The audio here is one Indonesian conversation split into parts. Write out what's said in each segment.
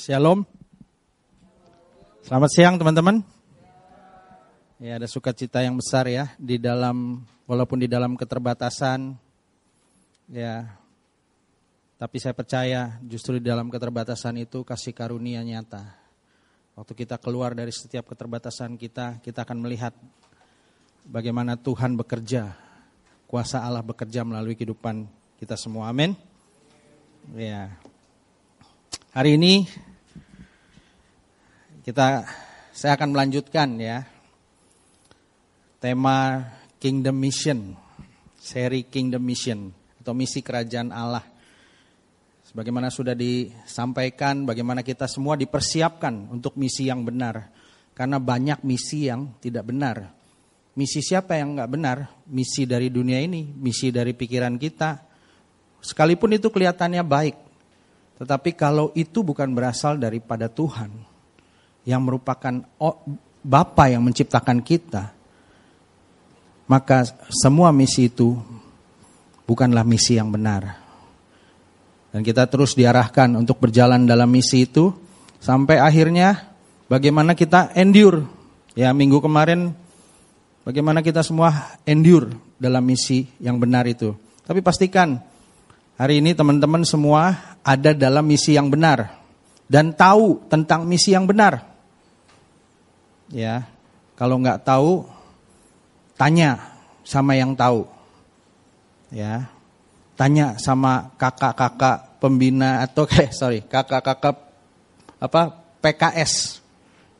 Shalom. Selamat siang teman-teman. Ya ada sukacita yang besar ya di dalam walaupun di dalam keterbatasan ya tapi saya percaya justru di dalam keterbatasan itu kasih karunia nyata. Waktu kita keluar dari setiap keterbatasan kita, kita akan melihat bagaimana Tuhan bekerja, kuasa Allah bekerja melalui kehidupan kita semua. Amin. Ya. Hari ini kita saya akan melanjutkan ya tema Kingdom Mission, seri Kingdom Mission atau misi kerajaan Allah. Sebagaimana sudah disampaikan, bagaimana kita semua dipersiapkan untuk misi yang benar. Karena banyak misi yang tidak benar. Misi siapa yang nggak benar? Misi dari dunia ini, misi dari pikiran kita. Sekalipun itu kelihatannya baik. Tetapi kalau itu bukan berasal daripada Tuhan, yang merupakan Bapa yang menciptakan kita, maka semua misi itu bukanlah misi yang benar. Dan kita terus diarahkan untuk berjalan dalam misi itu sampai akhirnya bagaimana kita endure. Ya, minggu kemarin bagaimana kita semua endure dalam misi yang benar itu. Tapi pastikan hari ini teman-teman semua ada dalam misi yang benar dan tahu tentang misi yang benar. Ya, kalau nggak tahu tanya sama yang tahu. Ya, tanya sama kakak-kakak pembina atau kayak sorry kakak-kakak apa PKS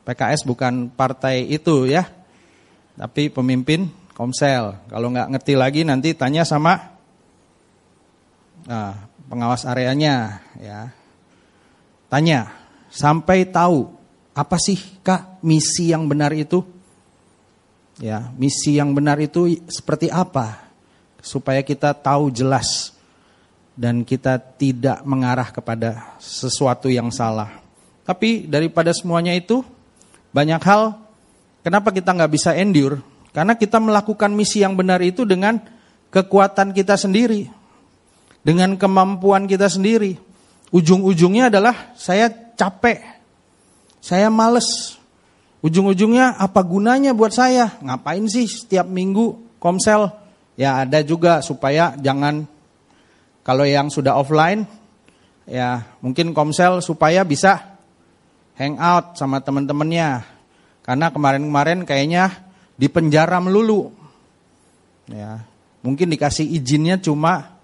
PKS bukan partai itu ya. Tapi pemimpin Komsel. Kalau nggak ngerti lagi nanti tanya sama nah, pengawas areanya ya. Tanya sampai tahu apa sih kak misi yang benar itu ya misi yang benar itu seperti apa supaya kita tahu jelas dan kita tidak mengarah kepada sesuatu yang salah. Tapi daripada semuanya itu banyak hal kenapa kita nggak bisa endure? Karena kita melakukan misi yang benar itu dengan kekuatan kita sendiri, dengan kemampuan kita sendiri. Ujung-ujungnya adalah saya capek, saya males. Ujung-ujungnya apa gunanya buat saya? Ngapain sih setiap minggu komsel Ya ada juga supaya jangan kalau yang sudah offline ya mungkin komsel supaya bisa hangout sama teman-temannya. Karena kemarin-kemarin kayaknya di penjara melulu. Ya, mungkin dikasih izinnya cuma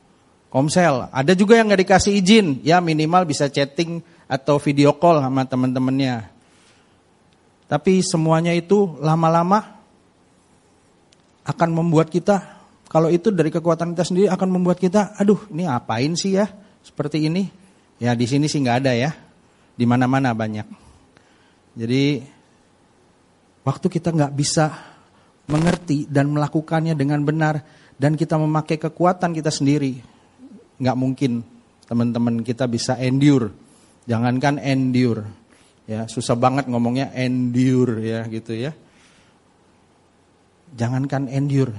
komsel. Ada juga yang nggak dikasih izin, ya minimal bisa chatting atau video call sama teman-temannya. Tapi semuanya itu lama-lama akan membuat kita kalau itu dari kekuatan kita sendiri akan membuat kita, aduh ini apain sih ya seperti ini? Ya di sini sih nggak ada ya, di mana-mana banyak. Jadi waktu kita nggak bisa mengerti dan melakukannya dengan benar dan kita memakai kekuatan kita sendiri, nggak mungkin teman-teman kita bisa endure. Jangankan endure, ya susah banget ngomongnya endure ya gitu ya. Jangankan endure,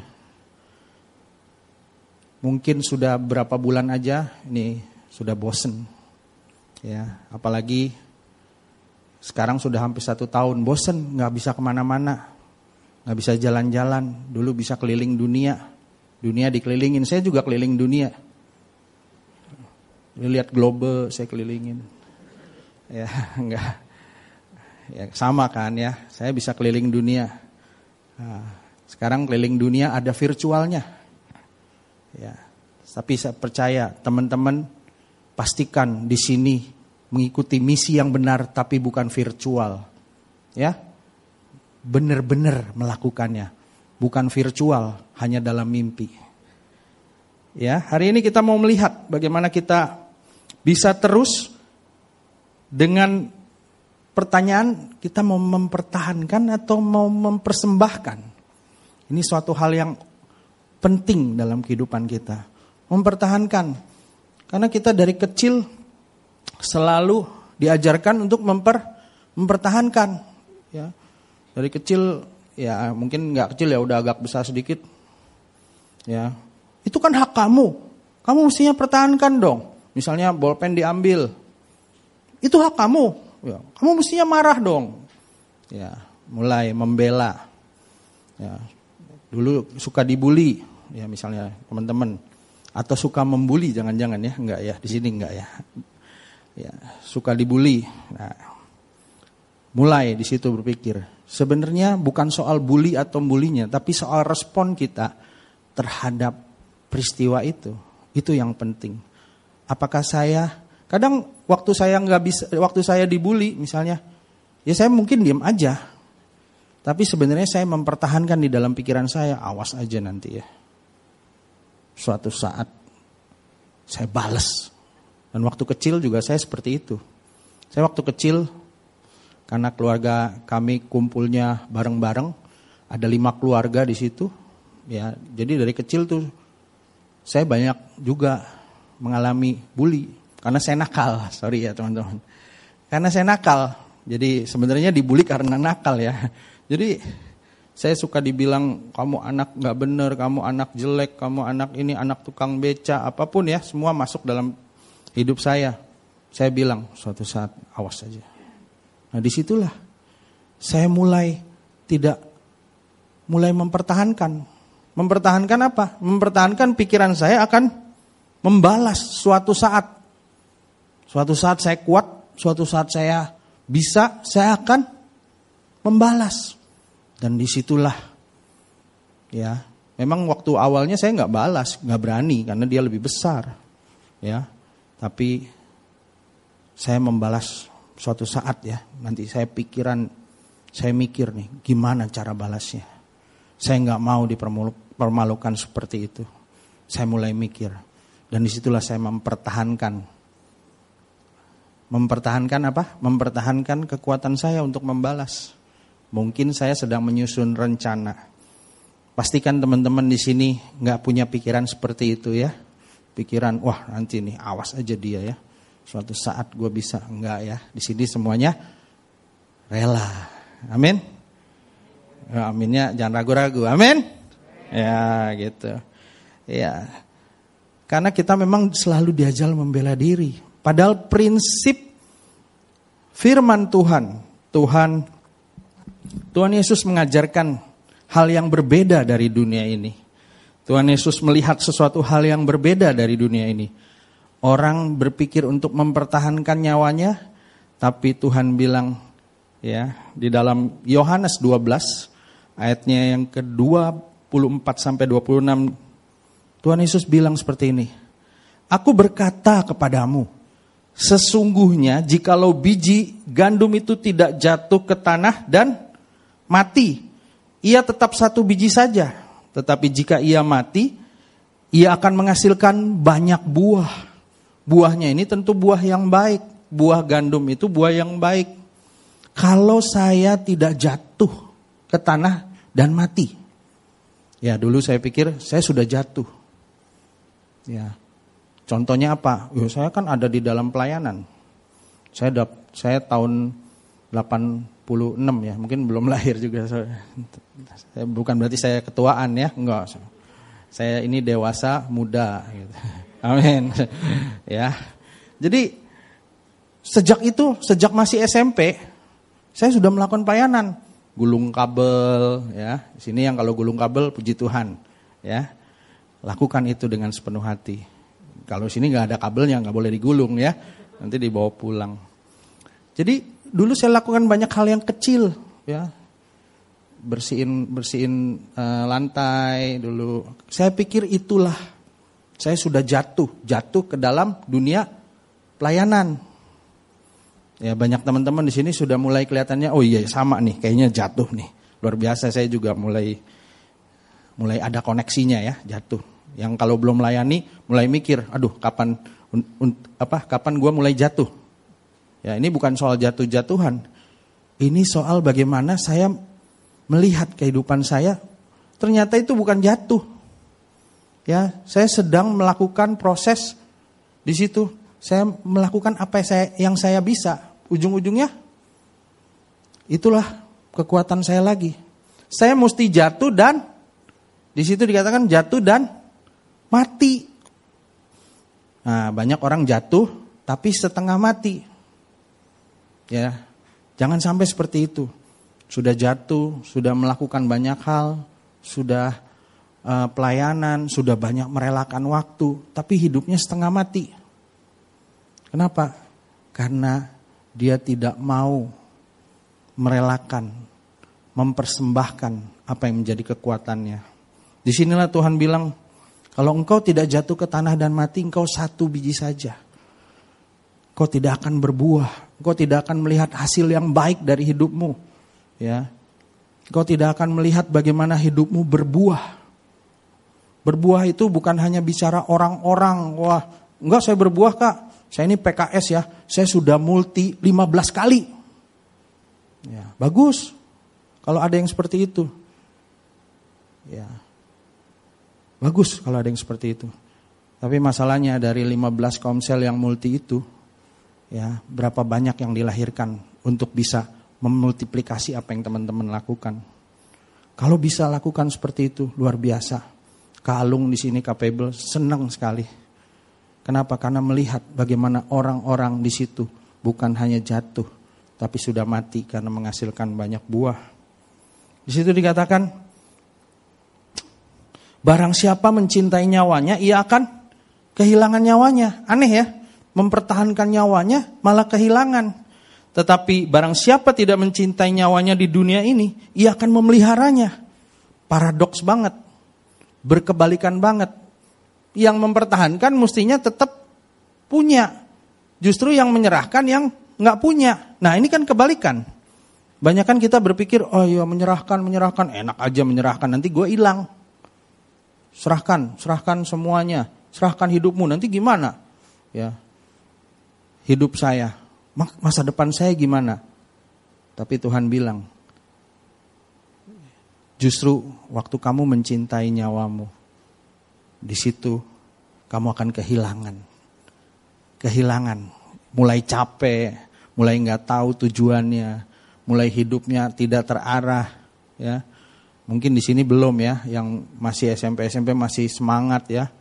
mungkin sudah berapa bulan aja ini sudah bosen. Ya apalagi sekarang sudah hampir satu tahun bosen nggak bisa ke mana-mana. Nggak bisa jalan-jalan. Dulu bisa keliling dunia. Dunia dikelilingin. Saya juga keliling dunia. Lihat global saya kelilingin. Ya enggak ya sama kan ya saya bisa keliling dunia nah, sekarang keliling dunia ada virtualnya Ya. Tapi saya percaya teman-teman pastikan di sini mengikuti misi yang benar tapi bukan virtual. Ya. Benar-benar melakukannya, bukan virtual hanya dalam mimpi. Ya, hari ini kita mau melihat bagaimana kita bisa terus dengan pertanyaan kita mau mempertahankan atau mau mempersembahkan. Ini suatu hal yang penting dalam kehidupan kita. Mempertahankan. Karena kita dari kecil selalu diajarkan untuk memper, mempertahankan. Ya. Dari kecil ya mungkin nggak kecil ya udah agak besar sedikit. Ya. Itu kan hak kamu. Kamu mestinya pertahankan dong. Misalnya bolpen diambil. Itu hak kamu. Ya, kamu mestinya marah dong. Ya, mulai membela. Ya, dulu suka dibully, ya misalnya teman-teman. Atau suka membuli jangan-jangan ya. Enggak ya di sini enggak ya. Ya suka dibully. Nah mulai di situ berpikir. Sebenarnya bukan soal bully atau bulinya tapi soal respon kita terhadap peristiwa itu. Itu yang penting. Apakah saya kadang waktu saya nggak bisa waktu saya dibully misalnya ya saya mungkin diam aja tapi sebenarnya saya mempertahankan di dalam pikiran saya awas aja nanti ya suatu saat saya balas. Dan waktu kecil juga saya seperti itu. Saya waktu kecil karena keluarga kami kumpulnya bareng-bareng, ada lima keluarga di situ. Ya, jadi dari kecil tuh saya banyak juga mengalami bully karena saya nakal. Sorry ya teman-teman. Karena saya nakal. Jadi sebenarnya dibully karena nakal ya. Jadi saya suka dibilang kamu anak nggak bener, kamu anak jelek, kamu anak ini anak tukang beca, apa pun ya, semua masuk dalam hidup saya. Saya bilang suatu saat awas saja. Nah di situlah saya mulai tidak mulai mempertahankan. Mempertahankan apa? Mempertahankan pikiran saya akan membalas suatu saat. Suatu saat saya kuat, suatu saat saya bisa, saya akan membalas. Dan di situlah ya memang waktu awalnya saya nggak balas, nggak berani karena dia lebih besar, ya. Tapi saya membalas suatu saat ya. Nanti saya pikiran, saya mikir nih gimana cara balasnya. Saya nggak mau dipermalukan seperti itu. Saya mulai mikir dan di situlah saya mempertahankan mempertahankan apa? Mempertahankan kekuatan saya untuk membalas. Mungkin saya sedang menyusun rencana. Pastikan teman-teman di sini nggak punya pikiran seperti itu ya. Pikiran, wah nanti nih awas aja dia ya. Suatu saat gue bisa, enggak ya. Di sini semuanya rela. Amin. Ya, aminnya jangan ragu-ragu. Amin. Ya gitu. Ya. Karena kita memang selalu diajal membela diri. Padahal prinsip firman Tuhan, Tuhan Tuhan Yesus mengajarkan hal yang berbeda dari dunia ini. Tuhan Yesus melihat sesuatu hal yang berbeda dari dunia ini. Orang berpikir untuk mempertahankan nyawanya, tapi Tuhan bilang ya di dalam Yohanes 12 ayatnya yang ke-24 sampai 26 Tuhan Yesus bilang seperti ini. Aku berkata kepadamu, sesungguhnya jikalau biji gandum itu tidak jatuh ke tanah dan mati, ia tetap satu biji saja. Tetapi jika ia mati, ia akan menghasilkan banyak buah. Buahnya ini tentu buah yang baik. Buah gandum itu buah yang baik. Kalau saya tidak jatuh ke tanah dan mati. Ya dulu saya pikir saya sudah jatuh. Ya, contohnya apa? Ya, saya kan ada di dalam pelayanan. Saya dap, saya tahun 8 46 ya, mungkin belum lahir juga. Saya, bukan berarti saya ketuaan ya, enggak. Saya ini dewasa muda. Gitu. Amin. ya. Jadi sejak itu, sejak masih SMP, saya sudah melakukan pelayanan, gulung kabel, ya. Sini yang kalau gulung kabel, puji Tuhan, ya. Lakukan itu dengan sepenuh hati. Kalau sini nggak ada kabelnya, nggak boleh digulung ya. Nanti dibawa pulang. Jadi dulu saya lakukan banyak hal yang kecil ya. Bersihin bersihin uh, lantai dulu. Saya pikir itulah. Saya sudah jatuh jatuh ke dalam dunia pelayanan. Ya banyak teman-teman di sini sudah mulai kelihatannya oh iya sama nih kayaknya jatuh nih. Luar biasa saya juga mulai mulai ada koneksinya ya jatuh yang kalau belum melayani mulai mikir aduh kapan un, un, apa kapan gue mulai jatuh Ya, ini bukan soal jatuh-jatuhan. Ini soal bagaimana saya melihat kehidupan saya. Ternyata itu bukan jatuh. Ya, saya sedang melakukan proses di situ. Saya melakukan apa yang saya, yang saya bisa. Ujung-ujungnya itulah kekuatan saya lagi. Saya mesti jatuh dan di situ dikatakan jatuh dan mati. Nah, banyak orang jatuh tapi setengah mati. Ya. Jangan sampai seperti itu. Sudah jatuh, sudah melakukan banyak hal, sudah uh, pelayanan, sudah banyak merelakan waktu, tapi hidupnya setengah mati. Kenapa? Karena dia tidak mau merelakan, mempersembahkan apa yang menjadi kekuatannya. Di sinilah Tuhan bilang, kalau engkau tidak jatuh ke tanah dan mati, engkau satu biji saja. Kau tidak akan berbuah, kau tidak akan melihat hasil yang baik dari hidupmu ya. Kau tidak akan melihat bagaimana hidupmu berbuah. Berbuah itu bukan hanya bicara orang-orang, wah, enggak saya berbuah Kak. Saya ini PKS ya, saya sudah multi 15 kali. Ya, bagus. Kalau ada yang seperti itu. Ya. Bagus kalau ada yang seperti itu. Tapi masalahnya dari 15 komsel yang multi itu, ya, berapa banyak yang dilahirkan untuk bisa memultiplikasi apa yang teman-teman lakukan. Kalau bisa lakukan seperti itu, luar biasa. Kalung di sini capable, senang sekali. Kenapa? Karena melihat bagaimana orang-orang di situ bukan hanya jatuh, tapi sudah mati karena menghasilkan banyak buah. Di situ dikatakan, barang siapa mencintai nyawanya, ia akan kehilangan nyawanya. Aneh ya, mempertahankan nyawanya malah kehilangan. Tetapi barang siapa tidak mencintai nyawanya di dunia ini, ia akan memeliharanya. Paradoks banget. Berkebalikan banget. Yang mempertahankan mestinya tetap punya. Justru yang menyerahkan yang nggak punya. Nah ini kan kebalikan. Banyak kan kita berpikir, oh iya menyerahkan, menyerahkan. Enak aja menyerahkan, nanti gue hilang. Serahkan, serahkan semuanya. Serahkan hidupmu, nanti gimana? Ya, Hidup saya, masa depan saya gimana? Tapi Tuhan bilang, justru waktu kamu mencintai nyawamu, di situ kamu akan kehilangan. Kehilangan, mulai capek, mulai nggak tahu tujuannya, mulai hidupnya tidak terarah, ya. Mungkin di sini belum ya, yang masih SMP SMP masih semangat ya,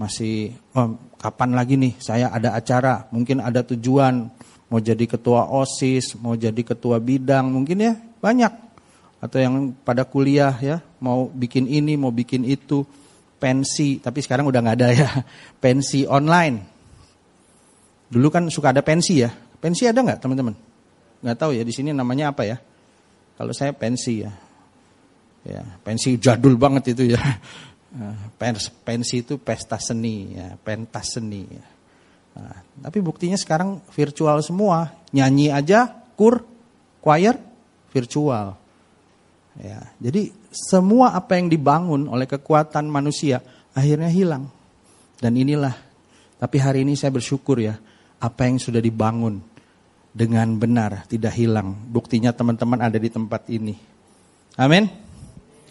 masih oh, kapan lagi nih saya ada acara, mungkin ada tujuan, mau jadi ketua OSIS, mau jadi ketua bidang, mungkin ya banyak. Atau yang pada kuliah ya, mau bikin ini, mau bikin itu, pensi, tapi sekarang udah nggak ada ya, pensi online. Dulu kan suka ada pensi ya, pensi ada nggak teman-teman? Nggak tahu ya di sini namanya apa ya? Kalau saya pensi ya, ya pensi jadul banget itu ya. Pensi itu pesta seni ya, pentas seni ya. Nah, tapi buktinya sekarang virtual semua. Nyanyi aja, kur, choir, virtual. Ya, jadi semua apa yang dibangun oleh kekuatan manusia akhirnya hilang. Dan inilah, tapi hari ini saya bersyukur ya, apa yang sudah dibangun dengan benar tidak hilang. Buktinya teman-teman ada di tempat ini. Amin.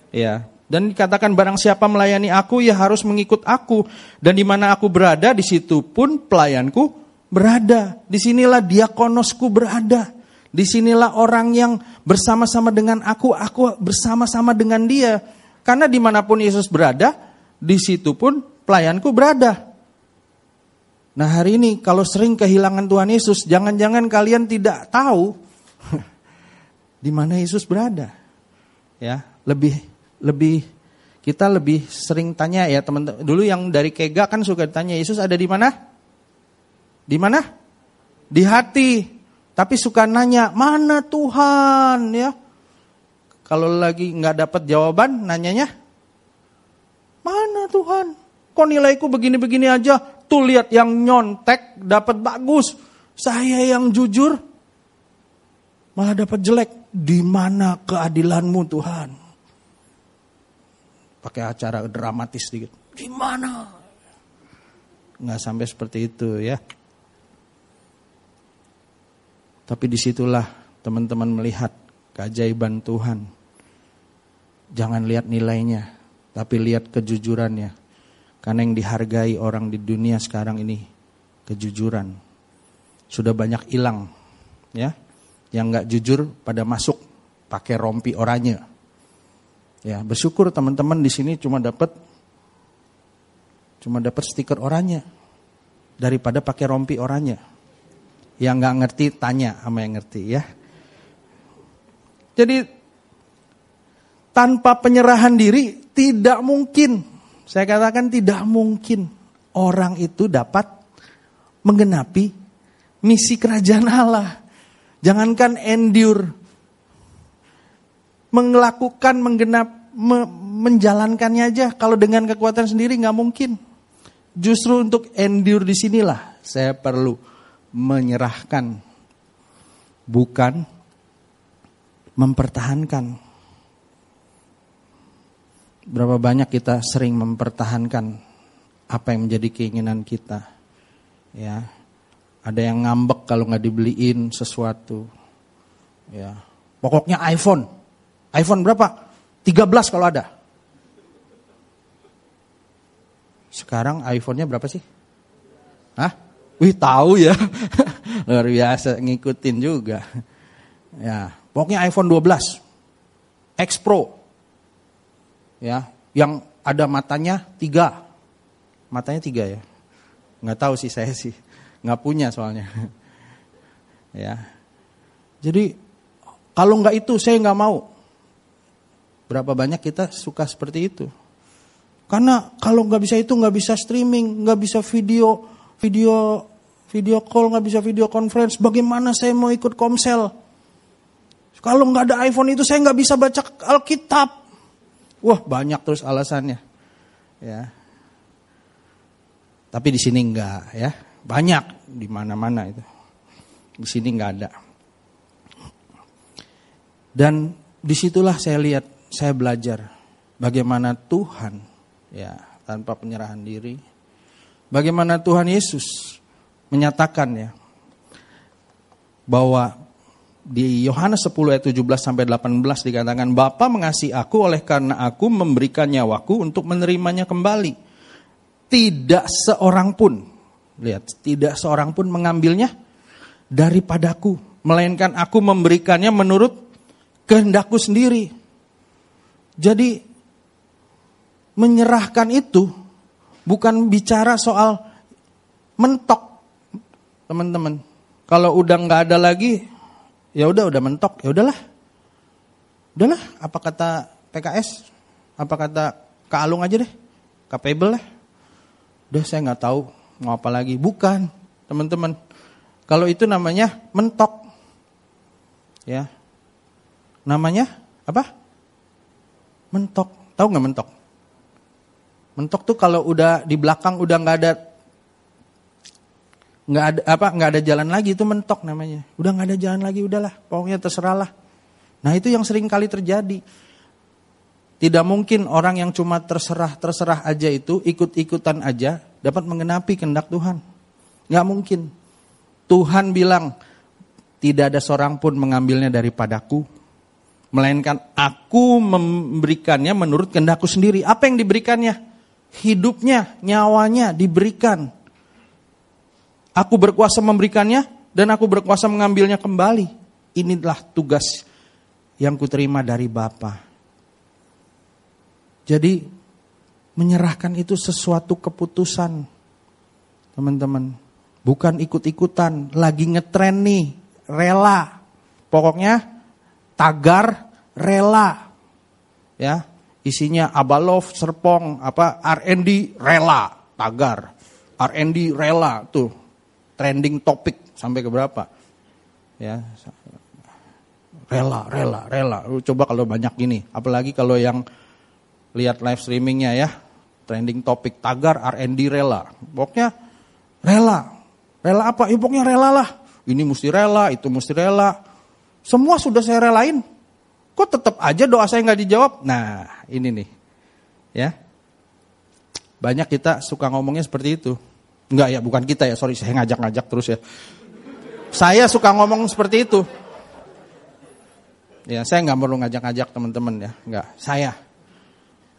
Ya, dan dikatakan barang siapa melayani aku ya harus mengikut aku. Dan di mana aku berada di situ pun pelayanku berada. Di sinilah diakonosku berada. Di sinilah orang yang bersama-sama dengan aku, aku bersama-sama dengan dia. Karena di mana pun Yesus berada, di situ pun pelayanku berada. Nah hari ini kalau sering kehilangan Tuhan Yesus, jangan-jangan kalian tidak tahu di mana Yesus berada. Ya, lebih lebih kita lebih sering tanya ya teman-teman. Dulu yang dari Kega kan suka tanya Yesus ada di mana? Di mana? Di hati. Tapi suka nanya mana Tuhan ya? Kalau lagi nggak dapat jawaban, nanyanya mana Tuhan? Kok nilaiku begini-begini aja? Tuh lihat yang nyontek dapat bagus. Saya yang jujur malah dapat jelek. Di mana keadilanmu Tuhan? Pakai acara dramatis sedikit. Gimana? Nggak sampai seperti itu ya. Tapi di situlah teman-teman melihat keajaiban Tuhan. Jangan lihat nilainya, tapi lihat kejujurannya. Karena yang dihargai orang di dunia sekarang ini kejujuran. Sudah banyak hilang, ya. Yang nggak jujur pada masuk pakai rompi oranye. Ya, bersyukur teman-teman di sini cuma dapat cuma dapat stiker oranye daripada pakai rompi oranye. Yang nggak ngerti tanya sama yang ngerti ya. Jadi tanpa penyerahan diri tidak mungkin. Saya katakan tidak mungkin orang itu dapat menggenapi misi kerajaan Allah. Jangankan endure, melakukan menggenap, me, menjalankannya aja. Kalau dengan kekuatan sendiri nggak mungkin. Justru untuk endure di sinilah saya perlu menyerahkan, bukan mempertahankan. Berapa banyak kita sering mempertahankan apa yang menjadi keinginan kita. Ya. Ada yang ngambek kalau nggak dibeliin sesuatu. Ya. Pokoknya iPhone. iPhone berapa? 13 kalau ada. Sekarang iPhone-nya berapa sih? Hah? Wih tahu ya. Luar biasa ngikutin juga. Ya, pokoknya iPhone 12. X Pro. Ya, yang ada matanya tiga. Matanya tiga ya. Nggak tahu sih saya sih. Nggak punya soalnya. ya. Jadi kalau nggak itu saya nggak mau. Berapa banyak kita suka seperti itu. Karena kalau nggak bisa itu nggak bisa streaming, nggak bisa video, video, video call, nggak bisa video conference. Bagaimana saya mau ikut komsel? Kalau nggak ada iPhone itu saya nggak bisa baca Alkitab. Wah banyak terus alasannya, ya. Tapi di sini enggak, ya. Banyak di mana-mana itu. Di sini nggak ada. Dan di situlah saya lihat, saya belajar bagaimana Tuhan ya tanpa penyerahan diri. Bagaimana Tuhan Yesus menyatakan ya bahwa di Yohanes 10 ayat 17 sampai 18 dikatakan Bapa mengasihi aku oleh karena aku memberikan nyawaku untuk menerimanya kembali. Tidak seorang pun lihat, tidak seorang pun mengambilnya daripadaku, melainkan aku memberikannya menurut kehendakku sendiri. Jadi menyerahkan itu bukan bicara soal mentok, teman-teman. Kalau udah nggak ada lagi, ya udah udah mentok, ya udahlah, udahlah. Apa kata PKS? Apa kata Kak aja deh, capable lah. Udah saya nggak tahu mau apa lagi. Bukan, teman-teman. Kalau itu namanya mentok, ya. Namanya apa? Mentok. Tahu nggak mentok? Mentok tuh kalau udah di belakang udah nggak ada nggak ada apa nggak ada jalan lagi itu mentok namanya. Udah nggak ada jalan lagi udahlah, pokoknya terserahlah. Nah itu yang sering kali terjadi. Tidak mungkin orang yang cuma terserah terserah aja itu ikut ikutan aja dapat mengenapi kehendak Tuhan. Nggak mungkin. Tuhan bilang tidak ada seorang pun mengambilnya daripadaku, melainkan aku memberikannya menurut kehendakku sendiri. Apa yang diberikannya? hidupnya, nyawanya diberikan. Aku berkuasa memberikannya dan aku berkuasa mengambilnya kembali. Inilah tugas yang kuterima dari Bapa. Jadi menyerahkan itu sesuatu keputusan. Teman-teman, bukan ikut-ikutan, lagi ngetren nih, rela. Pokoknya tagar rela. Ya, isinya Abalov, Serpong, apa R&D rela, tagar. R&D rela tuh trending topik sampai ke berapa? Ya. Rela, rela, rela. Coba kalau banyak gini, apalagi kalau yang lihat live streamingnya ya, trending topik tagar R&D rela. Pokoknya rela. Rela apa? Ya pokoknya rela lah. Ini mesti rela, itu mesti rela. Semua sudah saya relain. Kok tetap aja doa saya nggak dijawab? Nah, ini nih. Ya. Banyak kita suka ngomongnya seperti itu. Enggak ya, bukan kita ya, sorry saya ngajak-ngajak terus ya. Saya suka ngomong seperti itu. Ya, saya nggak perlu ngajak-ngajak teman-teman ya, enggak. Saya.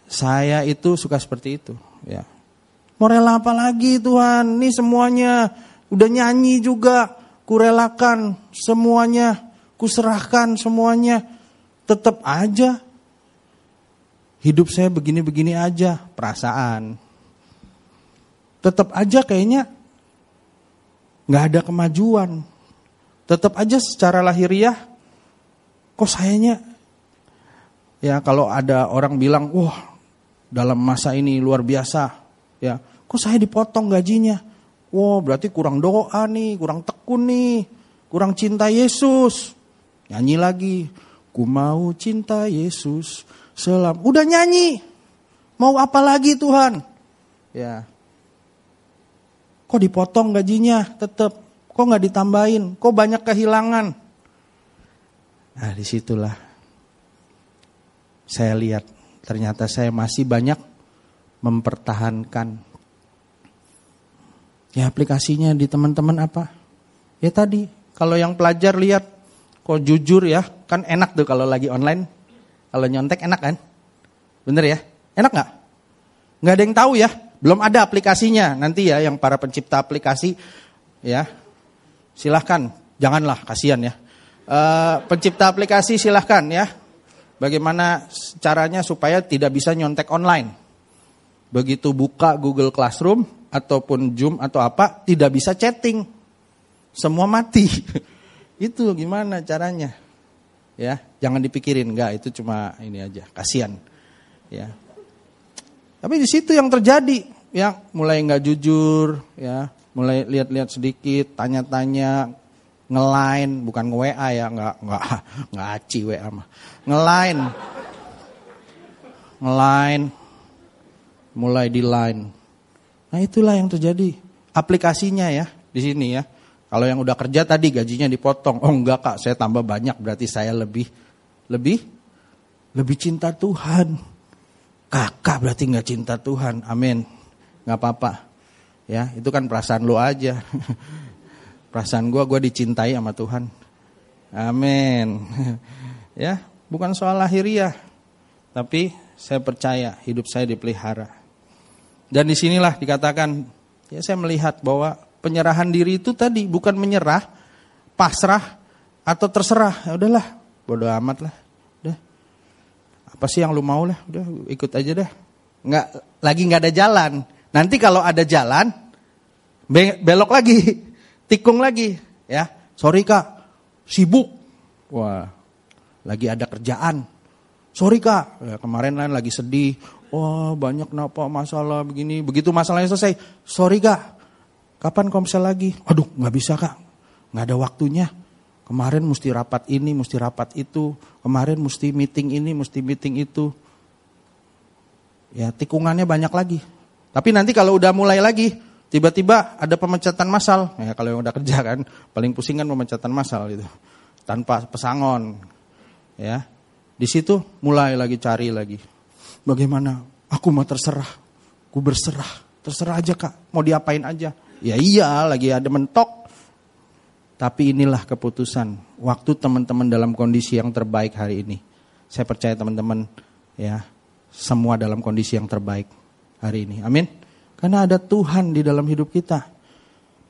Saya itu suka seperti itu, ya. Mau rela apa lagi Tuhan? Ini semuanya udah nyanyi juga, kurelakan semuanya, kuserahkan semuanya. Tetap aja. Hidup saya begini-begini aja, perasaan. Tetap aja kayaknya nggak ada kemajuan. tetap aja secara lahiriah kok sayanya? Ya kalau ada orang bilang wah dalam masa ini luar biasa. Ya kok saya dipotong gajinya? Wah berarti kurang doa nih kurang tekun nih kurang cinta Yesus nyanyi lagi ku mau cinta Yesus selam udah nyanyi mau apa lagi Tuhan ya Kok dipotong gajinya tetap? Kok nggak ditambahin? Kok banyak kehilangan? Nah di situlah saya lihat ternyata saya masih banyak mempertahankan. Ya aplikasinya di teman-teman apa? Ya tadi kalau yang pelajar lihat kok jujur ya kan enak tuh kalau lagi online. Kalau nyontek enak kan? Bener ya? Enak nggak? Nggak ada yang tahu ya. Belum ada aplikasinya. Nanti ya yang para pencipta aplikasi ya. Silahkan, janganlah kasihan ya. Uh, pencipta aplikasi silahkan ya. Bagaimana caranya supaya tidak bisa nyontek online. Begitu buka Google Classroom ataupun Zoom atau apa, tidak bisa chatting. Semua mati. itu gimana caranya? Ya, jangan dipikirin, enggak itu cuma ini aja, kasihan. Ya, tapi di situ yang terjadi, ya mulai nggak jujur, ya. Mulai lihat-lihat sedikit, tanya-tanya, ngelain, bukan nge WA ya, nggak nggak nggak aci WA mah, ngelain, ngelain, mulai di line. Nah itulah yang terjadi. Aplikasinya ya di sini ya. Kalau yang udah kerja tadi gajinya dipotong, oh enggak kak, saya tambah banyak berarti saya lebih lebih lebih cinta Tuhan. Kakak berarti nggak cinta Tuhan. Amin. Nggak apa-apa. Ya, itu kan perasaan lo aja. perasaan gue, gue dicintai sama Tuhan. Amin. ya, bukan soal lahiriah. Tapi saya percaya hidup saya dipelihara. Dan di sinilah dikatakan, ya saya melihat bahwa penyerahan diri itu tadi bukan menyerah, pasrah, atau terserah. Ya udahlah, bodoh amat lah apa sih yang lu mau lah, udah ikut aja dah. Nggak lagi nggak ada jalan. Nanti kalau ada jalan, be belok lagi, tikung lagi, ya. Sorry kak, sibuk. Wah, lagi ada kerjaan. Sorry kak, ya, kemarin lain lagi sedih. Wah banyak kenapa masalah begini. Begitu masalahnya selesai, sorry kak, kapan komsel lagi? Aduh nggak bisa kak, nggak ada waktunya. Kemarin mesti rapat ini, mesti rapat itu. Kemarin mesti meeting ini, mesti meeting itu. Ya tikungannya banyak lagi. Tapi nanti kalau udah mulai lagi, tiba-tiba ada pemecatan massal. Ya kalau yang udah kerja kan, paling pusing kan pemecatan massal itu. Tanpa pesangon. Ya. Di situ mulai lagi cari lagi. Bagaimana? Aku mau terserah. Ku berserah. Terserah aja kak. Mau diapain aja. Ya iya lagi ada mentok. Tapi inilah keputusan waktu teman-teman dalam kondisi yang terbaik hari ini. Saya percaya teman-teman ya semua dalam kondisi yang terbaik hari ini. Amin. Karena ada Tuhan di dalam hidup kita.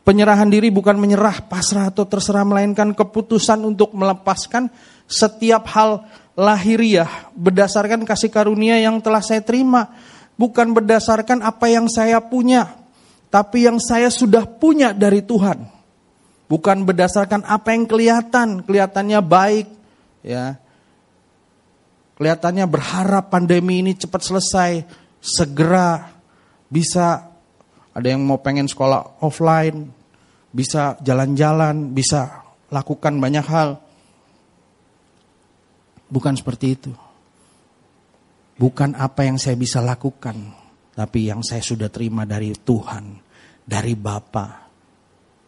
Penyerahan diri bukan menyerah, pasrah atau terserah melainkan keputusan untuk melepaskan setiap hal lahiriah berdasarkan kasih karunia yang telah saya terima, bukan berdasarkan apa yang saya punya, tapi yang saya sudah punya dari Tuhan. Bukan berdasarkan apa yang kelihatan, kelihatannya baik, ya. Kelihatannya berharap pandemi ini cepat selesai, segera bisa ada yang mau pengen sekolah offline, bisa jalan-jalan, bisa lakukan banyak hal. Bukan seperti itu. Bukan apa yang saya bisa lakukan, tapi yang saya sudah terima dari Tuhan, dari Bapa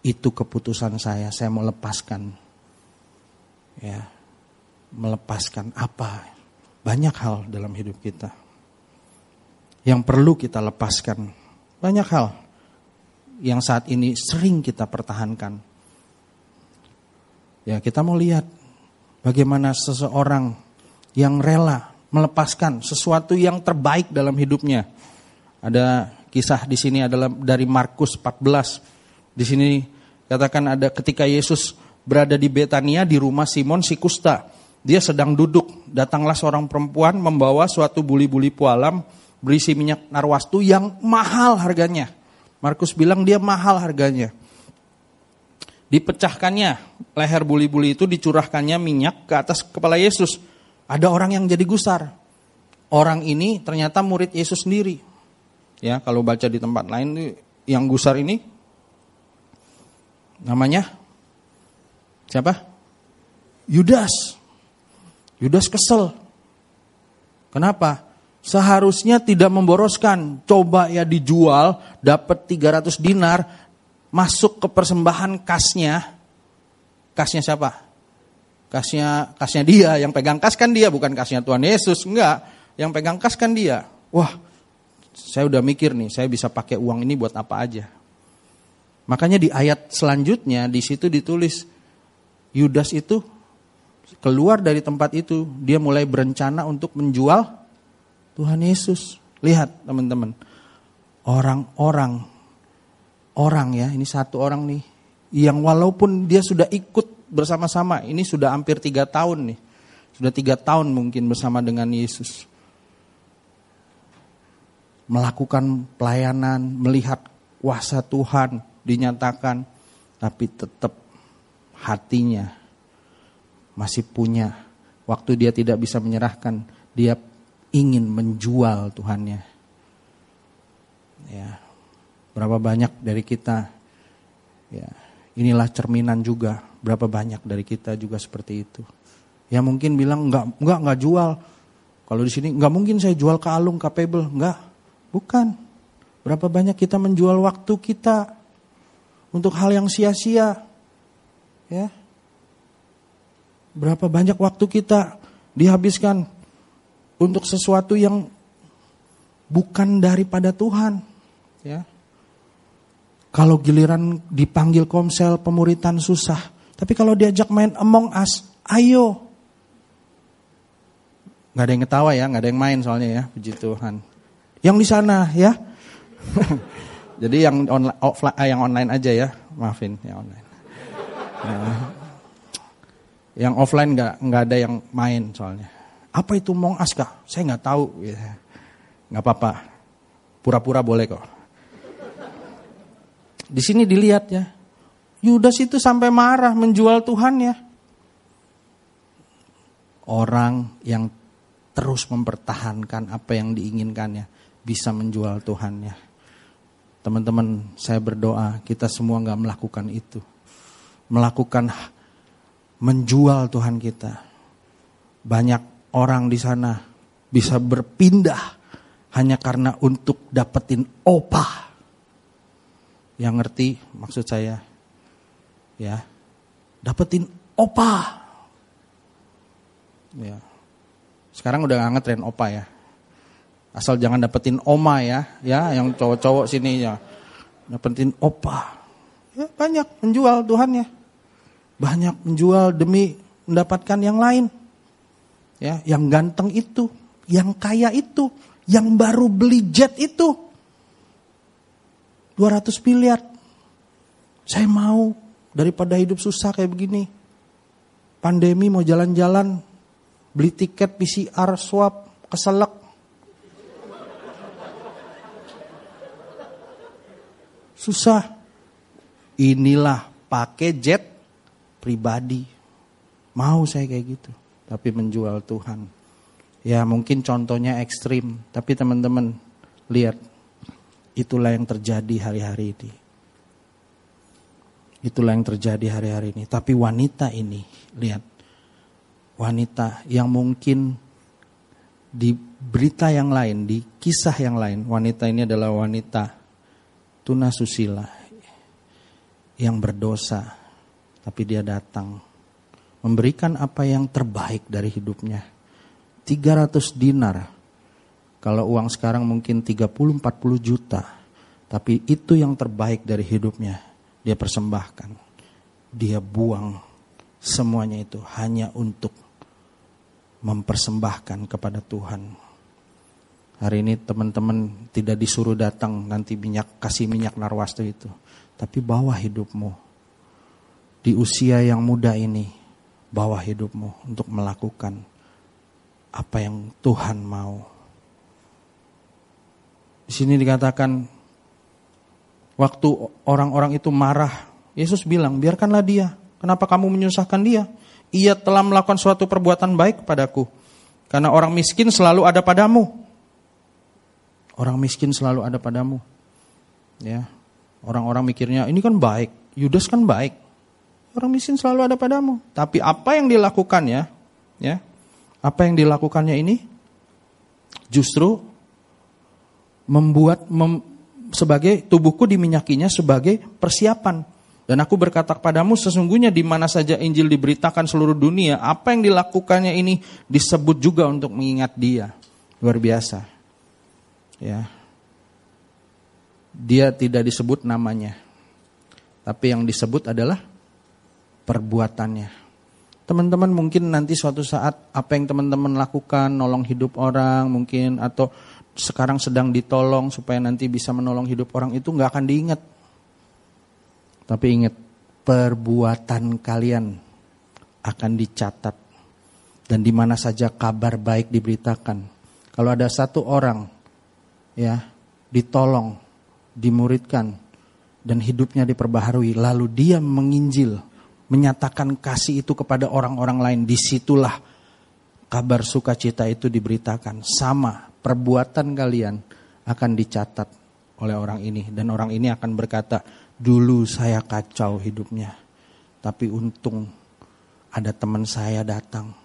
itu keputusan saya, saya mau lepaskan. Ya, melepaskan apa? Banyak hal dalam hidup kita. Yang perlu kita lepaskan. Banyak hal yang saat ini sering kita pertahankan. Ya, kita mau lihat bagaimana seseorang yang rela melepaskan sesuatu yang terbaik dalam hidupnya. Ada kisah di sini adalah dari Markus 14 di sini katakan ada ketika Yesus berada di Betania di rumah Simon si kusta. Dia sedang duduk, datanglah seorang perempuan membawa suatu buli-buli pualam berisi minyak narwastu yang mahal harganya. Markus bilang dia mahal harganya. Dipecahkannya leher buli-buli itu dicurahkannya minyak ke atas kepala Yesus. Ada orang yang jadi gusar. Orang ini ternyata murid Yesus sendiri. Ya, kalau baca di tempat lain yang gusar ini namanya siapa? Yudas. Yudas kesel. Kenapa? Seharusnya tidak memboroskan. Coba ya dijual, dapat 300 dinar, masuk ke persembahan kasnya. Kasnya siapa? Kasnya kasnya dia, yang pegang kas kan dia, bukan kasnya Tuhan Yesus. Enggak, yang pegang kas kan dia. Wah, saya udah mikir nih, saya bisa pakai uang ini buat apa aja. Makanya di ayat selanjutnya di situ ditulis Yudas itu keluar dari tempat itu, dia mulai berencana untuk menjual Tuhan Yesus. Lihat teman-teman, orang-orang, orang ya, ini satu orang nih, yang walaupun dia sudah ikut bersama-sama, ini sudah hampir tiga tahun nih, sudah tiga tahun mungkin bersama dengan Yesus. Melakukan pelayanan, melihat kuasa Tuhan dinyatakan, tapi tetap hatinya masih punya waktu dia tidak bisa menyerahkan, dia ingin menjual Tuhannya. Ya. Berapa banyak dari kita ya, inilah cerminan juga berapa banyak dari kita juga seperti itu. Ya mungkin bilang enggak enggak enggak jual. Kalau di sini enggak mungkin saya jual ke Alung, Pebble, enggak. Bukan. Berapa banyak kita menjual waktu kita untuk hal yang sia-sia. Ya. Berapa banyak waktu kita dihabiskan untuk sesuatu yang bukan daripada Tuhan, ya. Kalau giliran dipanggil komsel pemuritan susah, tapi kalau diajak main Among Us, ayo. Gak ada yang ketawa ya, gak ada yang main soalnya ya, puji Tuhan. Yang di sana ya. Jadi yang online, eh, yang online aja ya, maafin yang online. Ya. Yang offline nggak nggak ada yang main soalnya. Apa itu Mong Aska? Saya nggak tahu. Ya. Nggak apa-apa. Pura-pura boleh kok. Di sini dilihat ya. Yudas itu sampai marah menjual Tuhan ya. Orang yang terus mempertahankan apa yang diinginkannya bisa menjual Tuhannya. Teman-teman, saya berdoa kita semua nggak melakukan itu. Melakukan menjual Tuhan kita. Banyak orang di sana bisa berpindah hanya karena untuk dapetin opah. Yang ngerti maksud saya? Ya. Dapetin opah. Ya. Sekarang udah gak ngetren opa ya. Asal jangan dapetin oma ya, ya yang cowok-cowok sini ya. Dapetin opa. Ya, banyak menjual Tuhan ya banyak menjual demi mendapatkan yang lain. Ya, yang ganteng itu, yang kaya itu, yang baru beli jet itu. 200 miliar. Saya mau daripada hidup susah kayak begini. Pandemi mau jalan-jalan, beli tiket PCR swab, keselak. Susah. Inilah pakai jet pribadi. Mau saya kayak gitu, tapi menjual Tuhan. Ya mungkin contohnya ekstrim, tapi teman-teman lihat itulah yang terjadi hari-hari ini. Itulah yang terjadi hari-hari ini. Tapi wanita ini, lihat. Wanita yang mungkin di berita yang lain, di kisah yang lain, wanita ini adalah wanita tunasusila yang berdosa, tapi dia datang memberikan apa yang terbaik dari hidupnya. 300 dinar. Kalau uang sekarang mungkin 30-40 juta. Tapi itu yang terbaik dari hidupnya. Dia persembahkan. Dia buang semuanya itu hanya untuk mempersembahkan kepada Tuhan. Hari ini teman-teman tidak disuruh datang nanti minyak kasih minyak narwastu itu, tapi bawa hidupmu di usia yang muda ini, bawa hidupmu untuk melakukan apa yang Tuhan mau. Di sini dikatakan waktu orang-orang itu marah Yesus bilang, biarkanlah dia. Kenapa kamu menyusahkan dia? Ia telah melakukan suatu perbuatan baik padaku. Karena orang miskin selalu ada padamu. Orang miskin selalu ada padamu. Ya. Orang-orang mikirnya ini kan baik. Yudas kan baik. Orang miskin selalu ada padamu. Tapi apa yang dilakukannya, ya? Apa yang dilakukannya ini justru membuat mem, sebagai tubuhku diminyakinya sebagai persiapan. Dan aku berkata kepadamu sesungguhnya di mana saja Injil diberitakan seluruh dunia, apa yang dilakukannya ini disebut juga untuk mengingat dia. Luar biasa. Ya. Dia tidak disebut namanya. Tapi yang disebut adalah perbuatannya. Teman-teman mungkin nanti suatu saat apa yang teman-teman lakukan, nolong hidup orang mungkin atau sekarang sedang ditolong supaya nanti bisa menolong hidup orang itu nggak akan diingat. Tapi ingat, perbuatan kalian akan dicatat dan di mana saja kabar baik diberitakan. Kalau ada satu orang ya ditolong, dimuridkan dan hidupnya diperbaharui, lalu dia menginjil, menyatakan kasih itu kepada orang-orang lain, di situlah kabar sukacita itu diberitakan. Sama perbuatan kalian akan dicatat oleh orang ini dan orang ini akan berkata, "Dulu saya kacau hidupnya, tapi untung ada teman saya datang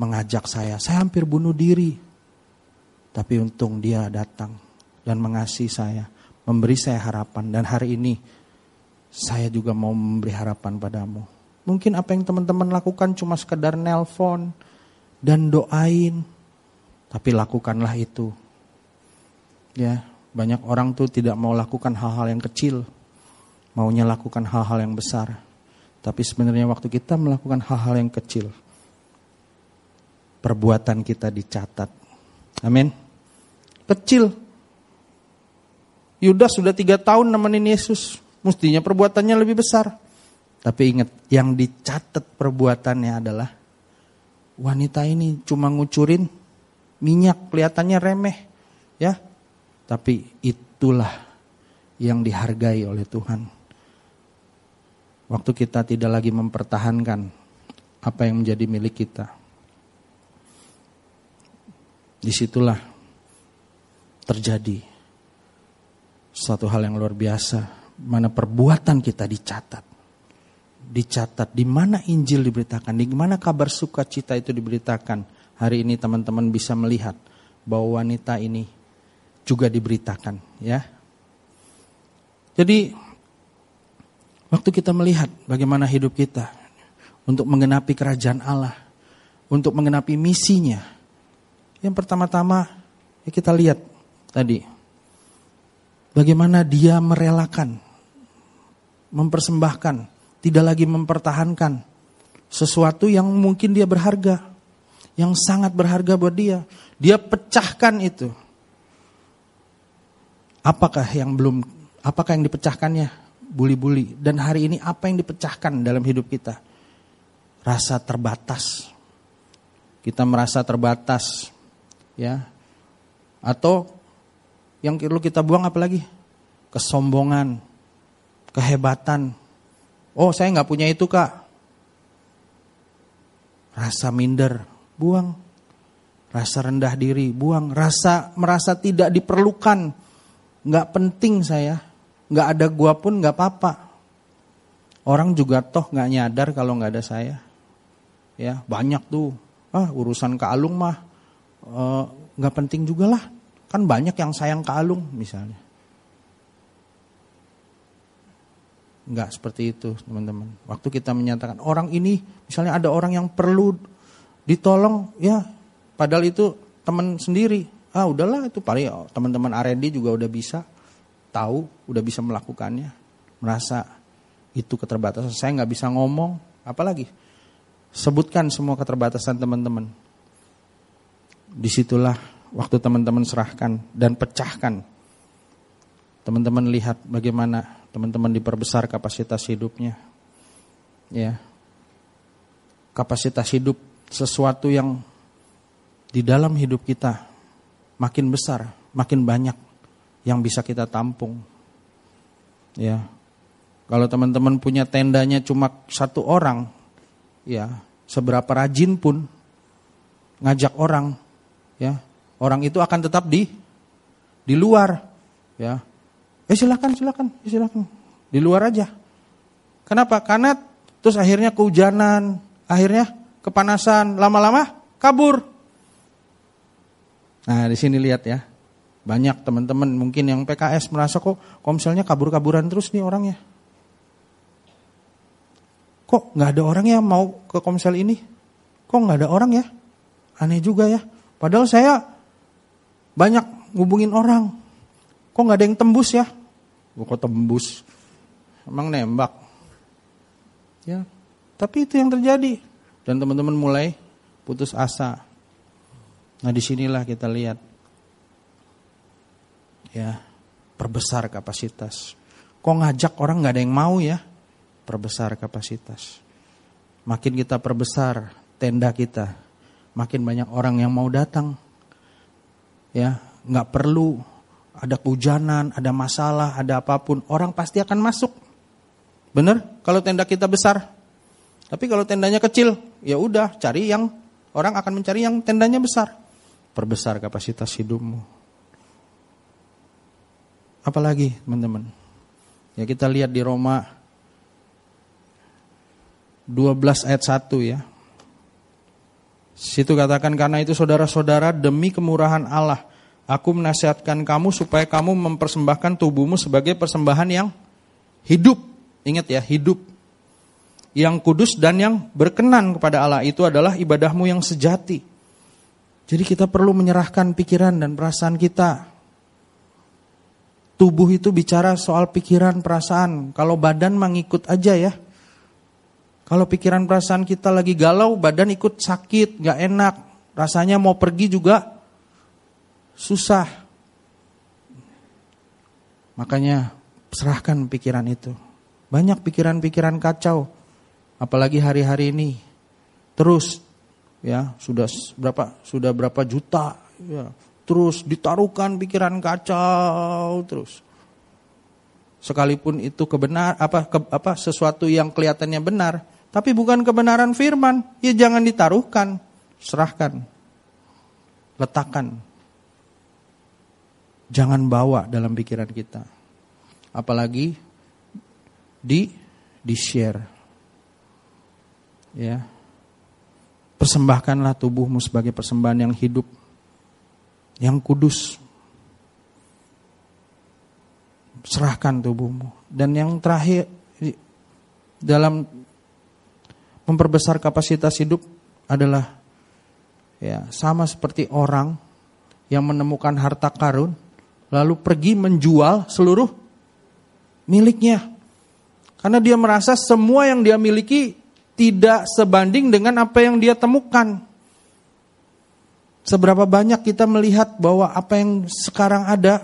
mengajak saya. Saya hampir bunuh diri, tapi untung dia datang dan mengasihi saya, memberi saya harapan dan hari ini saya juga mau memberi harapan padamu." Mungkin apa yang teman-teman lakukan cuma sekedar nelpon dan doain, tapi lakukanlah itu. Ya, banyak orang tuh tidak mau lakukan hal-hal yang kecil, maunya lakukan hal-hal yang besar. Tapi sebenarnya waktu kita melakukan hal-hal yang kecil, perbuatan kita dicatat. Amin. Kecil. Yudas sudah tiga tahun nemenin Yesus. Mestinya perbuatannya lebih besar. Tapi ingat, yang dicatat perbuatannya adalah wanita ini cuma ngucurin minyak kelihatannya remeh, ya. Tapi itulah yang dihargai oleh Tuhan. Waktu kita tidak lagi mempertahankan apa yang menjadi milik kita. Di situlah terjadi suatu hal yang luar biasa, mana perbuatan kita dicatat. Dicatat di mana Injil diberitakan, di mana kabar sukacita itu diberitakan hari ini teman-teman bisa melihat bahwa wanita ini juga diberitakan ya. Jadi waktu kita melihat bagaimana hidup kita untuk menggenapi kerajaan Allah, untuk menggenapi misinya. Yang pertama-tama ya kita lihat tadi bagaimana dia merelakan mempersembahkan, tidak lagi mempertahankan sesuatu yang mungkin dia berharga yang sangat berharga buat dia. Dia pecahkan itu. Apakah yang belum, apakah yang dipecahkannya? Buli-buli. Dan hari ini apa yang dipecahkan dalam hidup kita? Rasa terbatas. Kita merasa terbatas. ya Atau yang perlu kita buang apa lagi? Kesombongan, kehebatan. Oh saya nggak punya itu kak. Rasa minder, buang. Rasa rendah diri, buang. Rasa merasa tidak diperlukan, nggak penting saya. Nggak ada gua pun nggak apa-apa. Orang juga toh nggak nyadar kalau nggak ada saya. Ya banyak tuh. Ah urusan ke Alung mah eh, nggak uh, penting juga lah. Kan banyak yang sayang ke Alung misalnya. Enggak seperti itu teman-teman. Waktu kita menyatakan orang ini, misalnya ada orang yang perlu ditolong ya padahal itu teman sendiri ah udahlah itu paling oh, teman-teman R&D juga udah bisa tahu udah bisa melakukannya merasa itu keterbatasan saya nggak bisa ngomong apalagi sebutkan semua keterbatasan teman-teman di situlah waktu teman-teman serahkan dan pecahkan teman-teman lihat bagaimana teman-teman diperbesar kapasitas hidupnya ya kapasitas hidup sesuatu yang di dalam hidup kita makin besar, makin banyak yang bisa kita tampung. Ya. Kalau teman-teman punya tendanya cuma satu orang, ya seberapa rajin pun ngajak orang, ya orang itu akan tetap di di luar, ya. Eh silakan, silakan, silakan, di luar aja. Kenapa? Karena terus akhirnya kehujanan, akhirnya kepanasan, lama-lama kabur. Nah di sini lihat ya, banyak teman-teman mungkin yang PKS merasa kok komselnya kabur-kaburan terus nih orangnya. Kok nggak ada orang ya mau ke komsel ini? Kok nggak ada orang ya? Aneh juga ya. Padahal saya banyak ngubungin orang. Kok nggak ada yang tembus ya? Kok tembus? Emang nembak. Ya, tapi itu yang terjadi. Dan teman-teman mulai putus asa. Nah di sinilah kita lihat ya perbesar kapasitas. Kok ngajak orang nggak ada yang mau ya? Perbesar kapasitas. Makin kita perbesar tenda kita, makin banyak orang yang mau datang. Ya, nggak perlu ada kehujanan, ada masalah, ada apa pun, orang pasti akan masuk. Bener? Kalau tenda kita besar. Tapi kalau tendanya kecil, ya udah cari yang orang akan mencari yang tendanya besar. Perbesar kapasitas hidupmu. Apalagi teman-teman? Ya kita lihat di Roma 12 ayat 1 ya. Situ katakan karena itu saudara-saudara demi kemurahan Allah aku menasihatkan kamu supaya kamu mempersembahkan tubuhmu sebagai persembahan yang hidup. Ingat ya, hidup. Yang kudus dan yang berkenan kepada Allah itu adalah ibadahmu yang sejati. Jadi kita perlu menyerahkan pikiran dan perasaan kita Tubuh itu bicara soal pikiran, perasaan. Kalau badan mengikut aja ya. Kalau pikiran perasaan kita lagi galau, badan ikut sakit, gak enak. Rasanya mau pergi juga susah. Makanya serahkan pikiran itu. Banyak pikiran-pikiran kacau. Apalagi hari-hari ini. Terus ya sudah berapa sudah berapa juta ya terus ditaruhkan pikiran kacau terus. Sekalipun itu kebenar apa ke, apa sesuatu yang kelihatannya benar, tapi bukan kebenaran firman, ya jangan ditaruhkan, serahkan. Letakkan. Jangan bawa dalam pikiran kita. Apalagi di di share. Ya. Persembahkanlah tubuhmu sebagai persembahan yang hidup yang kudus. Serahkan tubuhmu. Dan yang terakhir dalam memperbesar kapasitas hidup adalah ya sama seperti orang yang menemukan harta karun lalu pergi menjual seluruh miliknya. Karena dia merasa semua yang dia miliki tidak sebanding dengan apa yang dia temukan. Seberapa banyak kita melihat bahwa apa yang sekarang ada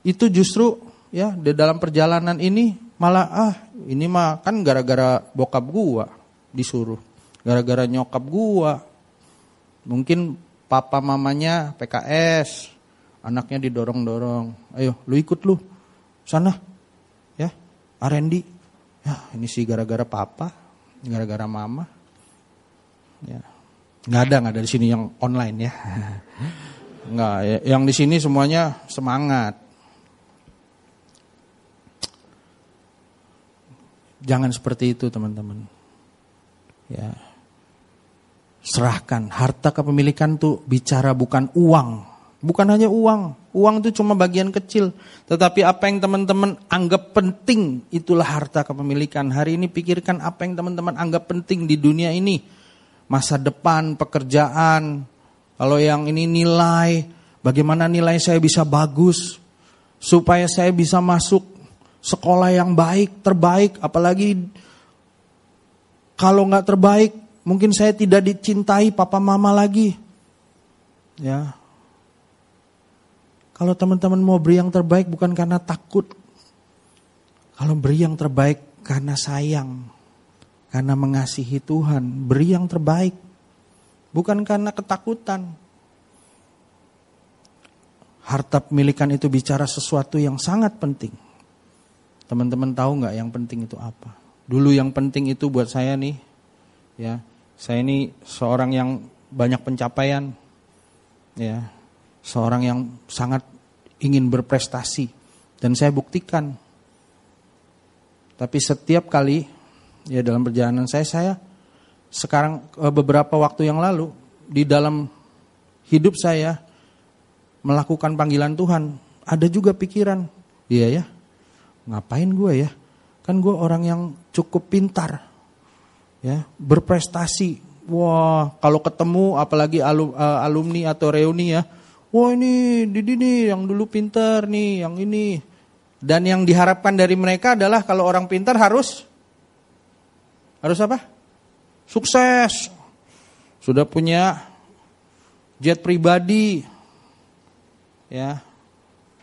itu justru ya di dalam perjalanan ini malah ah ini mah kan gara-gara bokap gua disuruh, gara-gara nyokap gua. Mungkin papa mamanya PKS, anaknya didorong-dorong. Ayo, lu ikut lu. Sana. Ya, Arendi. Ya, ini sih gara-gara papa, gara-gara mama. Ya, Nggak ada, nggak ada di sini yang online ya. Nggak, ya, yang di sini semuanya semangat. Jangan seperti itu teman-teman. Ya. Serahkan harta kepemilikan tuh bicara bukan uang, bukan hanya uang. Uang itu cuma bagian kecil, tetapi apa yang teman-teman anggap penting itulah harta kepemilikan. Hari ini pikirkan apa yang teman-teman anggap penting di dunia ini masa depan, pekerjaan, kalau yang ini nilai, bagaimana nilai saya bisa bagus, supaya saya bisa masuk sekolah yang baik, terbaik, apalagi kalau nggak terbaik, mungkin saya tidak dicintai papa mama lagi. Ya. Kalau teman-teman mau beri yang terbaik bukan karena takut. Kalau beri yang terbaik karena sayang. Karena mengasihi Tuhan, beri yang terbaik. Bukan karena ketakutan. Harta pemilikan itu bicara sesuatu yang sangat penting. Teman-teman tahu nggak yang penting itu apa? Dulu yang penting itu buat saya nih, ya, saya ini seorang yang banyak pencapaian, ya, seorang yang sangat ingin berprestasi, dan saya buktikan. Tapi setiap kali, ya dalam perjalanan saya, saya sekarang eh, beberapa waktu yang lalu di dalam hidup saya melakukan panggilan Tuhan, ada juga pikiran, iya ya, ngapain gue ya? Kan gue orang yang cukup pintar, ya, berprestasi. Wah, kalau ketemu apalagi eh, alumni atau reuni ya, wah ini Didi nih yang dulu pintar nih, yang ini. Dan yang diharapkan dari mereka adalah kalau orang pintar harus harus apa? Sukses. Sudah punya jet pribadi. Ya.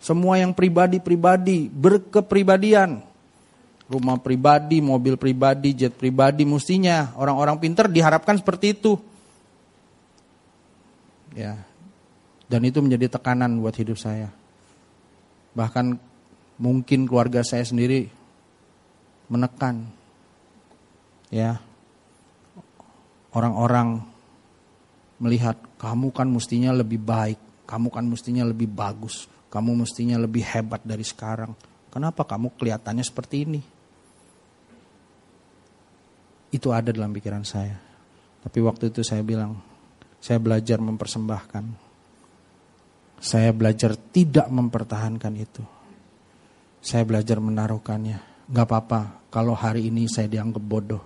Semua yang pribadi-pribadi, berkepribadian. Rumah pribadi, mobil pribadi, jet pribadi mestinya orang-orang pintar diharapkan seperti itu. Ya. Dan itu menjadi tekanan buat hidup saya. Bahkan mungkin keluarga saya sendiri menekan. Ya. Orang-orang melihat kamu kan mestinya lebih baik, kamu kan mestinya lebih bagus, kamu mestinya lebih hebat dari sekarang. Kenapa kamu kelihatannya seperti ini? Itu ada dalam pikiran saya. Tapi waktu itu saya bilang, saya belajar mempersembahkan. Saya belajar tidak mempertahankan itu. Saya belajar menaruhkannya. Gak apa-apa kalau hari ini saya dianggap bodoh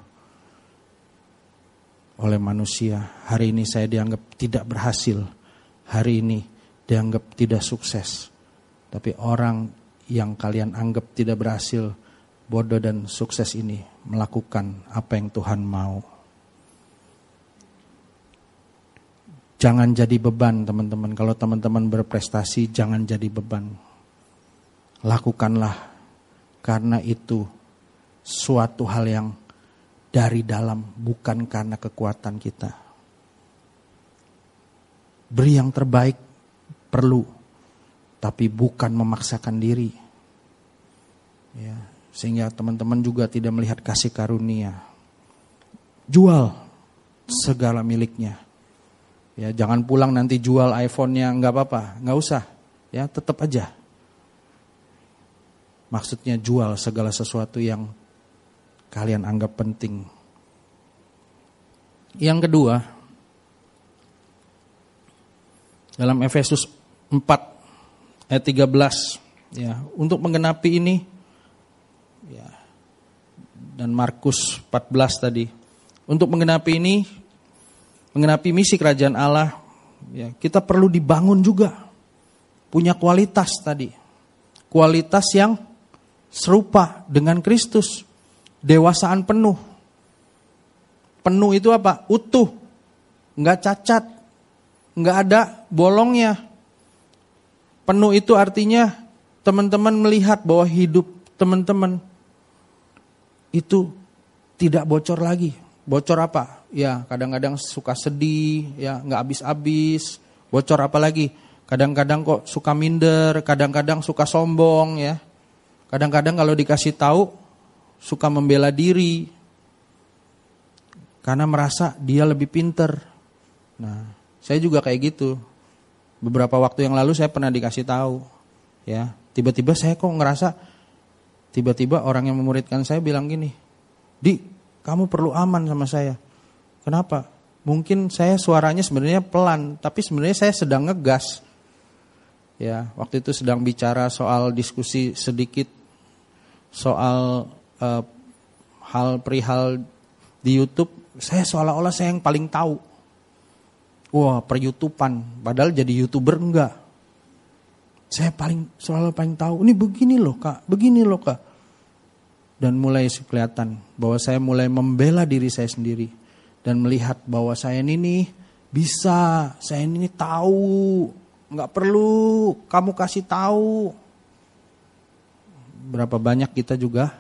oleh manusia. Hari ini saya dianggap tidak berhasil. Hari ini dianggap tidak sukses. Tapi orang yang kalian anggap tidak berhasil, bodoh dan sukses ini melakukan apa yang Tuhan mau. Jangan jadi beban teman-teman. Kalau teman-teman berprestasi jangan jadi beban. Lakukanlah karena itu suatu hal yang dari dalam, bukan karena kekuatan kita. Beri yang terbaik perlu, tapi bukan memaksakan diri. Ya, sehingga teman-teman juga tidak melihat kasih karunia. Jual segala miliknya. Ya, jangan pulang nanti jual iPhone-nya nggak apa-apa, nggak usah. Ya, tetap aja. Maksudnya jual segala sesuatu yang kalian anggap penting. Yang kedua, dalam Efesus 4 ayat 13 ya, untuk menggenapi ini ya dan Markus 14 tadi. Untuk menggenapi ini menggenapi misi kerajaan Allah ya, kita perlu dibangun juga punya kualitas tadi. Kualitas yang serupa dengan Kristus dewasaan penuh. Penuh itu apa? Utuh, nggak cacat, nggak ada bolongnya. Penuh itu artinya teman-teman melihat bahwa hidup teman-teman itu tidak bocor lagi. Bocor apa? Ya kadang-kadang suka sedih, ya nggak habis-habis. Bocor apa lagi? Kadang-kadang kok suka minder, kadang-kadang suka sombong ya. Kadang-kadang kalau dikasih tahu suka membela diri karena merasa dia lebih pinter. Nah, saya juga kayak gitu. Beberapa waktu yang lalu saya pernah dikasih tahu, ya. Tiba-tiba saya kok ngerasa tiba-tiba orang yang memuridkan saya bilang gini, "Di, kamu perlu aman sama saya." Kenapa? Mungkin saya suaranya sebenarnya pelan, tapi sebenarnya saya sedang ngegas. Ya, waktu itu sedang bicara soal diskusi sedikit soal uh, hal perihal di YouTube, saya seolah-olah saya yang paling tahu. Wah, per YouTubean, padahal jadi YouTuber enggak. Saya paling selalu paling tahu, ini begini loh kak, begini loh kak. Dan mulai kelihatan bahwa saya mulai membela diri saya sendiri. Dan melihat bahwa saya ini nih bisa, saya ini tahu. Nggak perlu kamu kasih tahu. Berapa banyak kita juga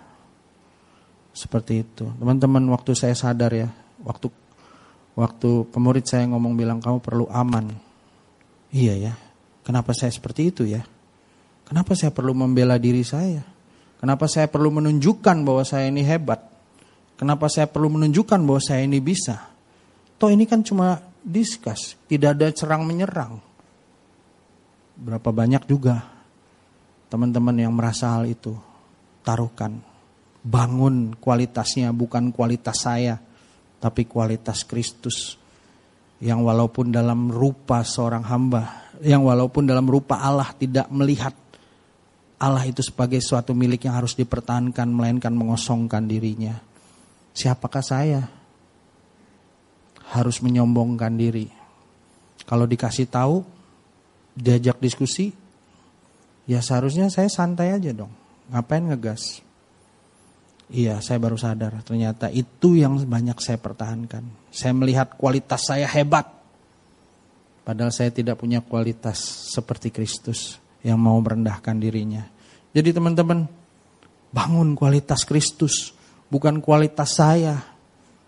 seperti itu. Teman-teman waktu saya sadar ya, waktu waktu pemurid saya ngomong bilang kamu perlu aman. Iya ya. Kenapa saya seperti itu ya? Kenapa saya perlu membela diri saya? Kenapa saya perlu menunjukkan bahwa saya ini hebat? Kenapa saya perlu menunjukkan bahwa saya ini bisa? Toh ini kan cuma diskus, tidak ada serang menyerang. Berapa banyak juga teman-teman yang merasa hal itu. Taruhkan, bangun kualitasnya bukan kualitas saya, tapi kualitas Kristus. Yang walaupun dalam rupa seorang hamba, yang walaupun dalam rupa Allah tidak melihat Allah itu sebagai suatu milik yang harus dipertahankan, melainkan mengosongkan dirinya. Siapakah saya? Harus menyombongkan diri. Kalau dikasih tahu, diajak diskusi, ya seharusnya saya santai aja dong. Ngapain ngegas? Iya, saya baru sadar. Ternyata itu yang banyak saya pertahankan. Saya melihat kualitas saya hebat. Padahal saya tidak punya kualitas seperti Kristus yang mau merendahkan dirinya. Jadi teman-teman, bangun kualitas Kristus, bukan kualitas saya.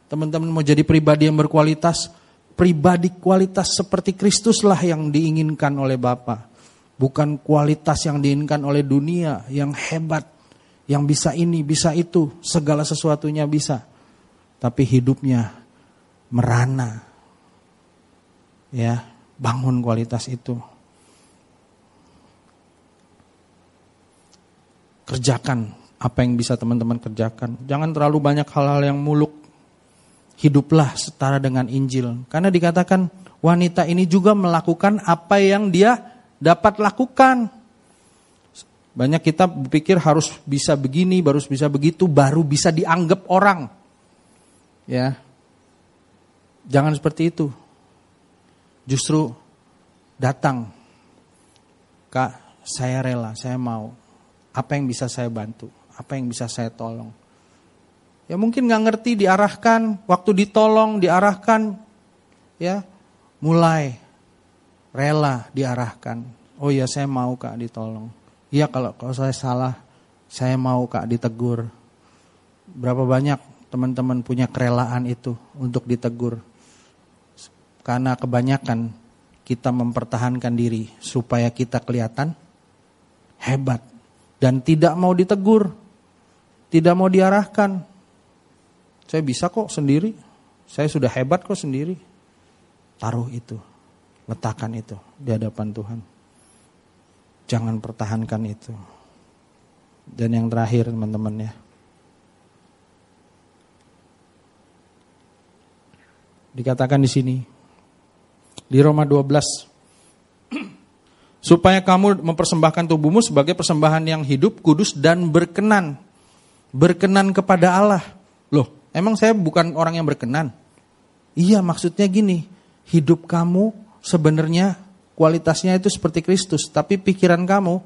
Teman-teman mau jadi pribadi yang berkualitas, pribadi kualitas seperti Kristuslah yang diinginkan oleh Bapa. Bukan kualitas yang diinginkan oleh dunia yang hebat, yang bisa ini, bisa itu, segala sesuatunya bisa. Tapi hidupnya merana. Ya, bangun kualitas itu. Kerjakan apa yang bisa teman-teman kerjakan. Jangan terlalu banyak hal-hal yang muluk hiduplah setara dengan Injil. Karena dikatakan wanita ini juga melakukan apa yang dia dapat lakukan. Banyak kita berpikir harus bisa begini, baru bisa begitu, baru bisa dianggap orang. Ya. Jangan seperti itu. Justru datang. Kak, saya rela, saya mau. Apa yang bisa saya bantu? Apa yang bisa saya tolong? Ya mungkin nggak ngerti diarahkan, waktu ditolong diarahkan, ya mulai rela diarahkan. Oh ya saya mau kak ditolong. Iya kalau kalau saya salah, saya mau kak ditegur. Berapa banyak teman-teman punya kerelaan itu untuk ditegur? Karena kebanyakan kita mempertahankan diri supaya kita kelihatan hebat dan tidak mau ditegur, tidak mau diarahkan. Saya bisa kok sendiri. Saya sudah hebat kok sendiri. Taruh itu. Letakkan itu di hadapan Tuhan. Jangan pertahankan itu. Dan yang terakhir teman-teman ya. Dikatakan di sini. Di Roma 12 supaya kamu mempersembahkan tubuhmu sebagai persembahan yang hidup, kudus dan berkenan. Berkenan kepada Allah. Loh, Emang saya bukan orang yang berkenan? Iya maksudnya gini, hidup kamu sebenarnya kualitasnya itu seperti Kristus, tapi pikiran kamu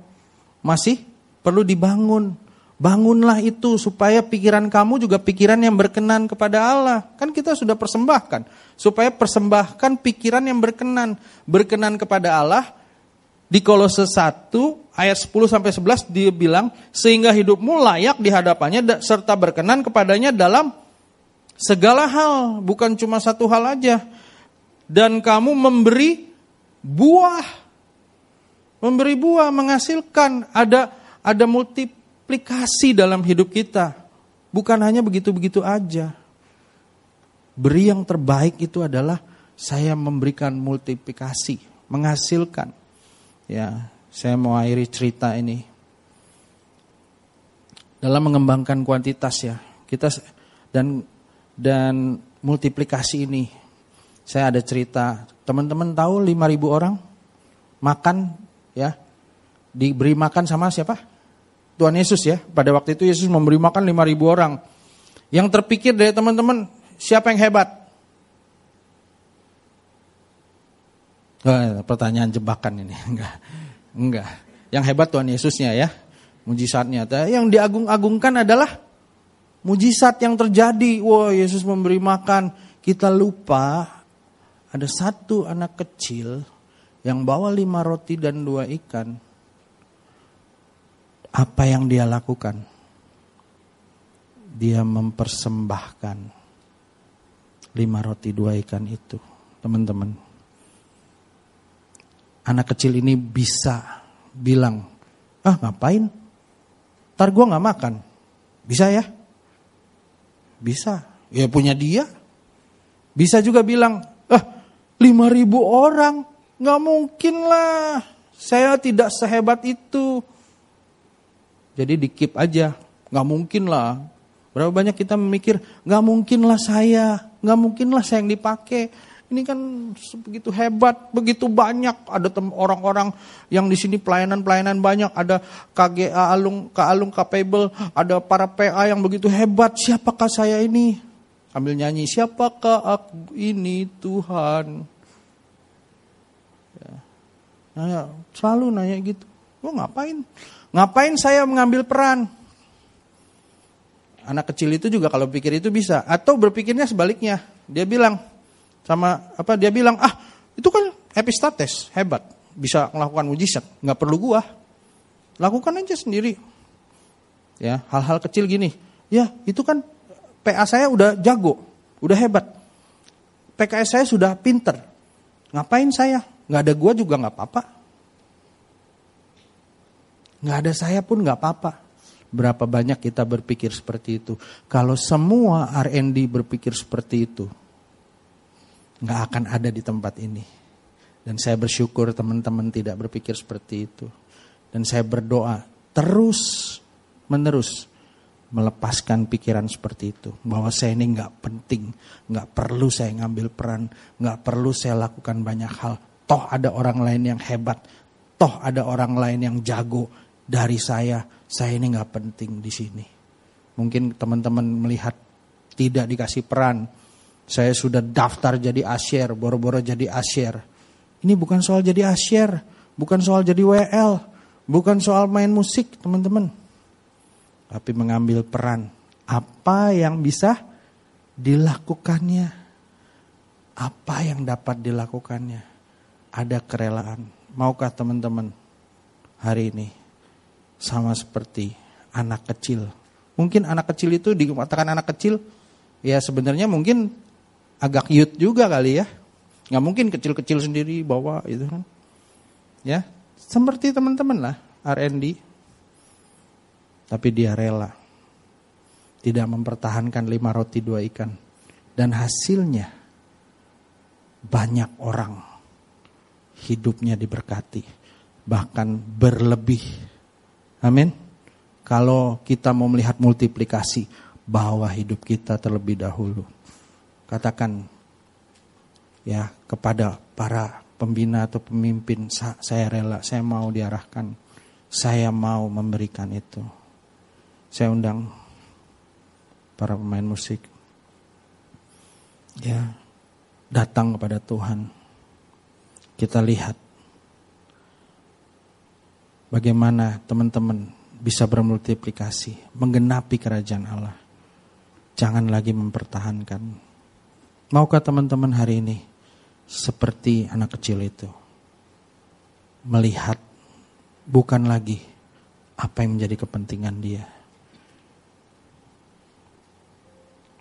masih perlu dibangun. Bangunlah itu supaya pikiran kamu juga pikiran yang berkenan kepada Allah. Kan kita sudah persembahkan. Supaya persembahkan pikiran yang berkenan. Berkenan kepada Allah. Di Kolose 1 ayat 10 sampai 11 dia bilang sehingga hidupmu layak di hadapannya serta berkenan kepadanya dalam Segala hal, bukan cuma satu hal aja. Dan kamu memberi buah. Memberi buah, menghasilkan. Ada ada multiplikasi dalam hidup kita. Bukan hanya begitu-begitu aja. Beri yang terbaik itu adalah saya memberikan multiplikasi, menghasilkan. Ya, saya mau akhiri cerita ini. Dalam mengembangkan kuantitas ya, kita dan dan multiplikasi ini. Saya ada cerita, teman-teman tahu 5000 orang makan ya, diberi makan sama siapa? Tuhan Yesus ya. Pada waktu itu Yesus memberi makan 5000 orang. Yang terpikir dari teman-teman, siapa yang hebat? Oh, pertanyaan jebakan ini. Enggak. Enggak. Yang hebat Tuhan Yesusnya ya. Mujizatnya. Yang diagung-agungkan adalah mujizat yang terjadi. Wah, Yesus memberi makan. Kita lupa ada satu anak kecil yang bawa lima roti dan dua ikan. Apa yang dia lakukan? Dia mempersembahkan lima roti dua ikan itu. Teman-teman. Anak kecil ini bisa bilang, ah ngapain? Ntar gue gak makan. Bisa ya? Bisa. Ya punya dia. Bisa juga bilang, ribu orang. Gak mungkin lah. Saya tidak sehebat itu. Jadi di keep aja. Gak mungkin lah. Berapa banyak kita memikir, gak mungkin lah saya. Gak mungkin lah saya yang dipakai. Ini kan begitu hebat, begitu banyak. Ada orang-orang yang di sini pelayanan-pelayanan banyak. Ada KGA Alung, Alung Capable, ada para PA yang begitu hebat. Siapakah saya ini? Sambil nyanyi, siapakah aku ini Tuhan? Ya. Nanya, selalu nanya gitu. Gue ngapain? Ngapain saya mengambil peran? Anak kecil itu juga kalau pikir itu bisa. Atau berpikirnya sebaliknya. Dia bilang, sama apa dia bilang ah itu kan epistates hebat bisa melakukan mujizat nggak perlu gua lakukan aja sendiri ya hal-hal kecil gini ya itu kan PA saya udah jago udah hebat. PKS saya sudah pinter. Ngapain saya? Nggak ada gua juga nggak apa-apa. Nggak ada saya pun nggak apa-apa. Berapa banyak kita berpikir seperti itu? Kalau semua R&D berpikir seperti itu nggak akan ada di tempat ini. Dan saya bersyukur teman-teman tidak berpikir seperti itu. Dan saya berdoa terus menerus melepaskan pikiran seperti itu. Bahwa saya ini nggak penting, nggak perlu saya ngambil peran, nggak perlu saya lakukan banyak hal. Toh ada orang lain yang hebat, toh ada orang lain yang jago dari saya. Saya ini nggak penting di sini. Mungkin teman-teman melihat tidak dikasih peran, saya sudah daftar jadi asyir, boro-boro jadi asyir. Ini bukan soal jadi asyir, bukan soal jadi WL, bukan soal main musik teman-teman. Tapi mengambil peran. Apa yang bisa dilakukannya? Apa yang dapat dilakukannya? Ada kerelaan. Maukah teman-teman hari ini sama seperti anak kecil? Mungkin anak kecil itu dikatakan anak kecil, ya sebenarnya mungkin agak youth juga kali ya. Nggak mungkin kecil-kecil sendiri bawa itu kan. Ya, seperti teman-teman lah R&D. Tapi dia rela. Tidak mempertahankan lima roti dua ikan. Dan hasilnya banyak orang hidupnya diberkati. Bahkan berlebih. Amin. Kalau kita mau melihat multiplikasi, bawa hidup kita terlebih dahulu katakan ya kepada para pembina atau pemimpin saya rela, saya mau diarahkan, saya mau memberikan itu. Saya undang para pemain musik ya datang kepada Tuhan. Kita lihat bagaimana teman-teman bisa bermultiplikasi, menggenapi kerajaan Allah. Jangan lagi mempertahankan Maukah teman-teman hari ini seperti anak kecil itu melihat bukan lagi apa yang menjadi kepentingan dia,